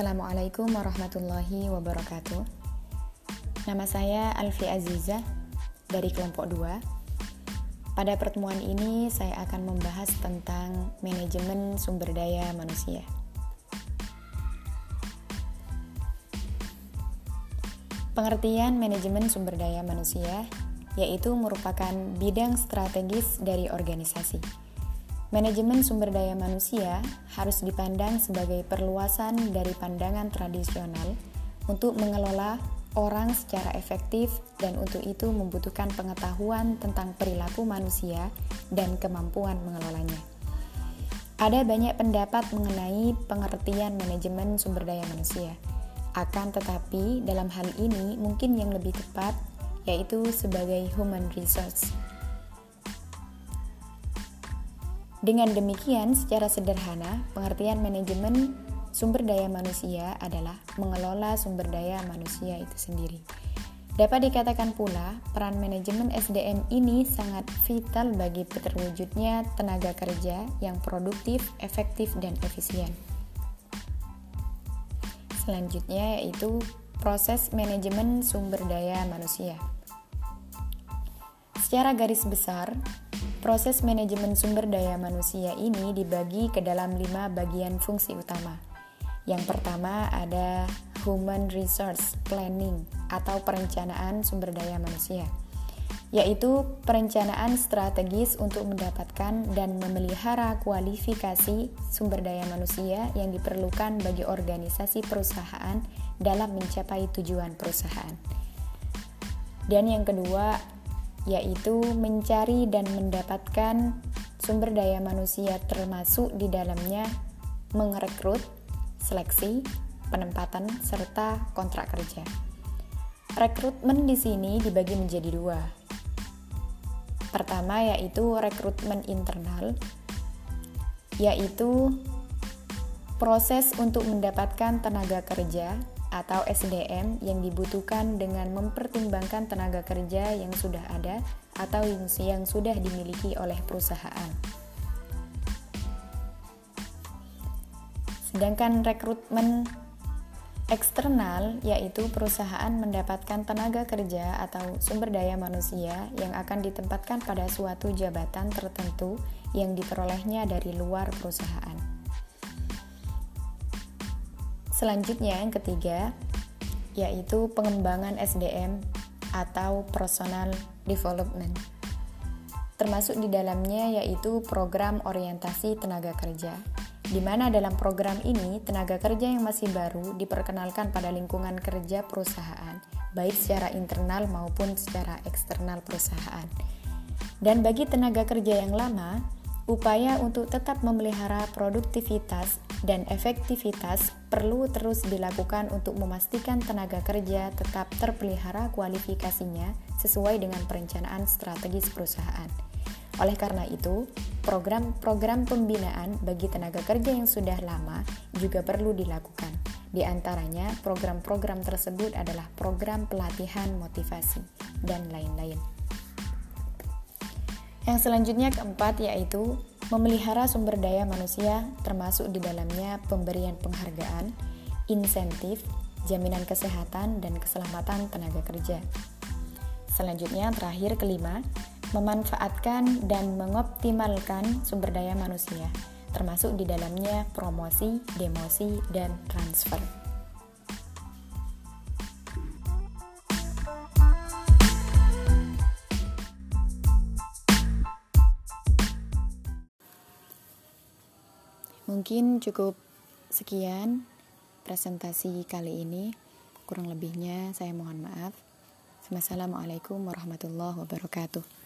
Assalamualaikum warahmatullahi wabarakatuh. Nama saya Alfi Aziza dari kelompok 2. Pada pertemuan ini saya akan membahas tentang manajemen sumber daya manusia. Pengertian manajemen sumber daya manusia yaitu merupakan bidang strategis dari organisasi. Manajemen sumber daya manusia harus dipandang sebagai perluasan dari pandangan tradisional untuk mengelola orang secara efektif dan untuk itu membutuhkan pengetahuan tentang perilaku manusia dan kemampuan mengelolanya. Ada banyak pendapat mengenai pengertian manajemen sumber daya manusia. Akan tetapi, dalam hal ini mungkin yang lebih tepat yaitu sebagai human resource. Dengan demikian, secara sederhana, pengertian manajemen sumber daya manusia adalah mengelola sumber daya manusia itu sendiri. Dapat dikatakan pula, peran manajemen SDM ini sangat vital bagi terwujudnya tenaga kerja yang produktif, efektif, dan efisien. Selanjutnya yaitu proses manajemen sumber daya manusia. Secara garis besar, proses manajemen sumber daya manusia ini dibagi ke dalam lima bagian fungsi utama. Yang pertama ada human resource planning atau perencanaan sumber daya manusia, yaitu perencanaan strategis untuk mendapatkan dan memelihara kualifikasi sumber daya manusia yang diperlukan bagi organisasi perusahaan dalam mencapai tujuan perusahaan. Dan yang kedua, yaitu mencari dan mendapatkan sumber daya manusia termasuk di dalamnya merekrut, seleksi, penempatan, serta kontrak kerja. Rekrutmen di sini dibagi menjadi dua. Pertama yaitu rekrutmen internal, yaitu proses untuk mendapatkan tenaga kerja atau SDM yang dibutuhkan dengan mempertimbangkan tenaga kerja yang sudah ada atau yang sudah dimiliki oleh perusahaan. Sedangkan rekrutmen eksternal yaitu perusahaan mendapatkan tenaga kerja atau sumber daya manusia yang akan ditempatkan pada suatu jabatan tertentu yang diperolehnya dari luar perusahaan. Selanjutnya yang ketiga yaitu pengembangan SDM atau personal development. Termasuk di dalamnya yaitu program orientasi tenaga kerja, di mana dalam program ini tenaga kerja yang masih baru diperkenalkan pada lingkungan kerja perusahaan, baik secara internal maupun secara eksternal perusahaan. Dan bagi tenaga kerja yang lama, upaya untuk tetap memelihara produktivitas dan efektivitas perlu terus dilakukan untuk memastikan tenaga kerja tetap terpelihara kualifikasinya sesuai dengan perencanaan strategis perusahaan. Oleh karena itu, program-program pembinaan bagi tenaga kerja yang sudah lama juga perlu dilakukan. Di antaranya, program-program tersebut adalah program pelatihan motivasi dan lain-lain. Yang selanjutnya keempat yaitu memelihara sumber daya manusia termasuk di dalamnya pemberian penghargaan, insentif, jaminan kesehatan dan keselamatan tenaga kerja. Selanjutnya terakhir kelima, memanfaatkan dan mengoptimalkan sumber daya manusia termasuk di dalamnya promosi, demosi, dan transfer. Mungkin cukup sekian presentasi kali ini. Kurang lebihnya saya mohon maaf. Wassalamualaikum warahmatullahi wabarakatuh.